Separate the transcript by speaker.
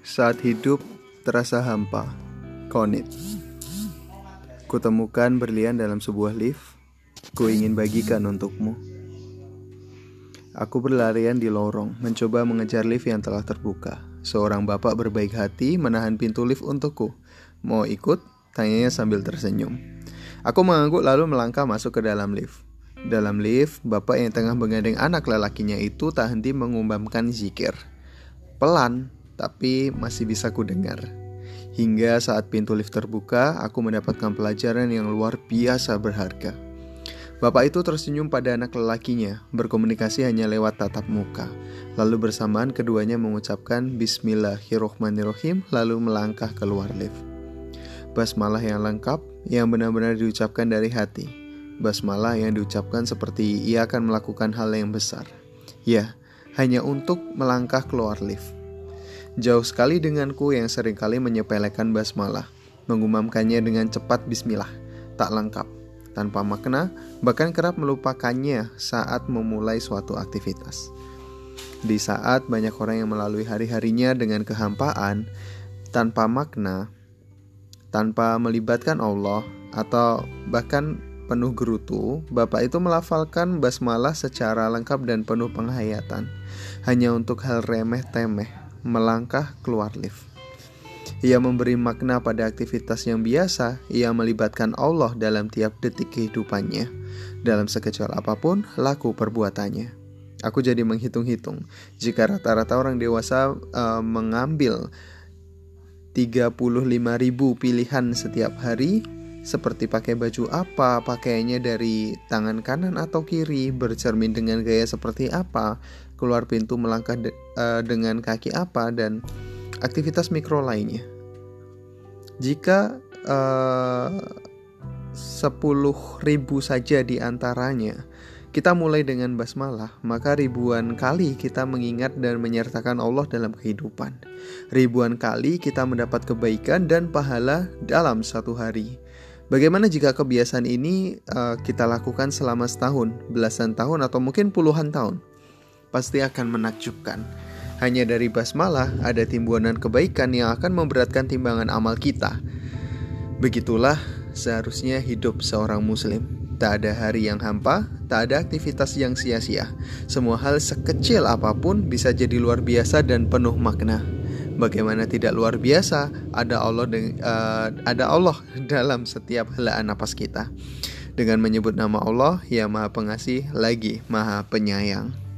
Speaker 1: Saat hidup terasa hampa. Konit. Kutemukan berlian dalam sebuah lift. Ku ingin bagikan untukmu. Aku berlarian di lorong, mencoba mengejar lift yang telah terbuka. Seorang bapak berbaik hati menahan pintu lift untukku. Mau ikut? Tanyanya sambil tersenyum. Aku mengangguk lalu melangkah masuk ke dalam lift. Dalam lift, bapak yang tengah menggandeng anak lelakinya itu tak henti mengumbamkan zikir. Pelan, tapi masih bisa ku dengar. Hingga saat pintu lift terbuka, aku mendapatkan pelajaran yang luar biasa berharga. Bapak itu tersenyum pada anak lelakinya, berkomunikasi hanya lewat tatap muka. Lalu bersamaan keduanya mengucapkan Bismillahirrohmanirrohim lalu melangkah keluar lift. Basmalah yang lengkap, yang benar-benar diucapkan dari hati. Basmalah yang diucapkan seperti ia akan melakukan hal yang besar. Ya, hanya untuk melangkah keluar lift. Jauh sekali denganku yang sering kali menyepelekan basmalah, mengumamkannya dengan cepat bismillah, tak lengkap, tanpa makna, bahkan kerap melupakannya saat memulai suatu aktivitas. Di saat banyak orang yang melalui hari-harinya dengan kehampaan, tanpa makna, tanpa melibatkan Allah, atau bahkan penuh gerutu, Bapak itu melafalkan basmalah secara lengkap dan penuh penghayatan, hanya untuk hal remeh-temeh melangkah keluar lift. Ia memberi makna pada aktivitas yang biasa, ia melibatkan Allah dalam tiap detik kehidupannya. Dalam sekecil apa pun, laku perbuatannya. Aku jadi menghitung-hitung, jika rata-rata orang dewasa uh, mengambil 35.000 pilihan setiap hari, seperti pakai baju apa, pakaiannya dari tangan kanan atau kiri, bercermin dengan gaya seperti apa, keluar pintu melangkah de uh, dengan kaki apa dan aktivitas mikro lainnya. Jika uh, ribu saja di antaranya kita mulai dengan basmalah, maka ribuan kali kita mengingat dan menyertakan Allah dalam kehidupan. Ribuan kali kita mendapat kebaikan dan pahala dalam satu hari. Bagaimana jika kebiasaan ini uh, kita lakukan selama setahun, belasan tahun, atau mungkin puluhan tahun? pasti akan menakjubkan. Hanya dari basmalah ada timbunan kebaikan yang akan memberatkan timbangan amal kita. Begitulah seharusnya hidup seorang muslim. Tak ada hari yang hampa, tak ada aktivitas yang sia-sia. Semua hal sekecil apa pun bisa jadi luar biasa dan penuh makna. Bagaimana tidak luar biasa? Ada Allah uh, ada Allah dalam setiap helaan napas kita. Dengan menyebut nama Allah, yang Maha Pengasih lagi Maha Penyayang.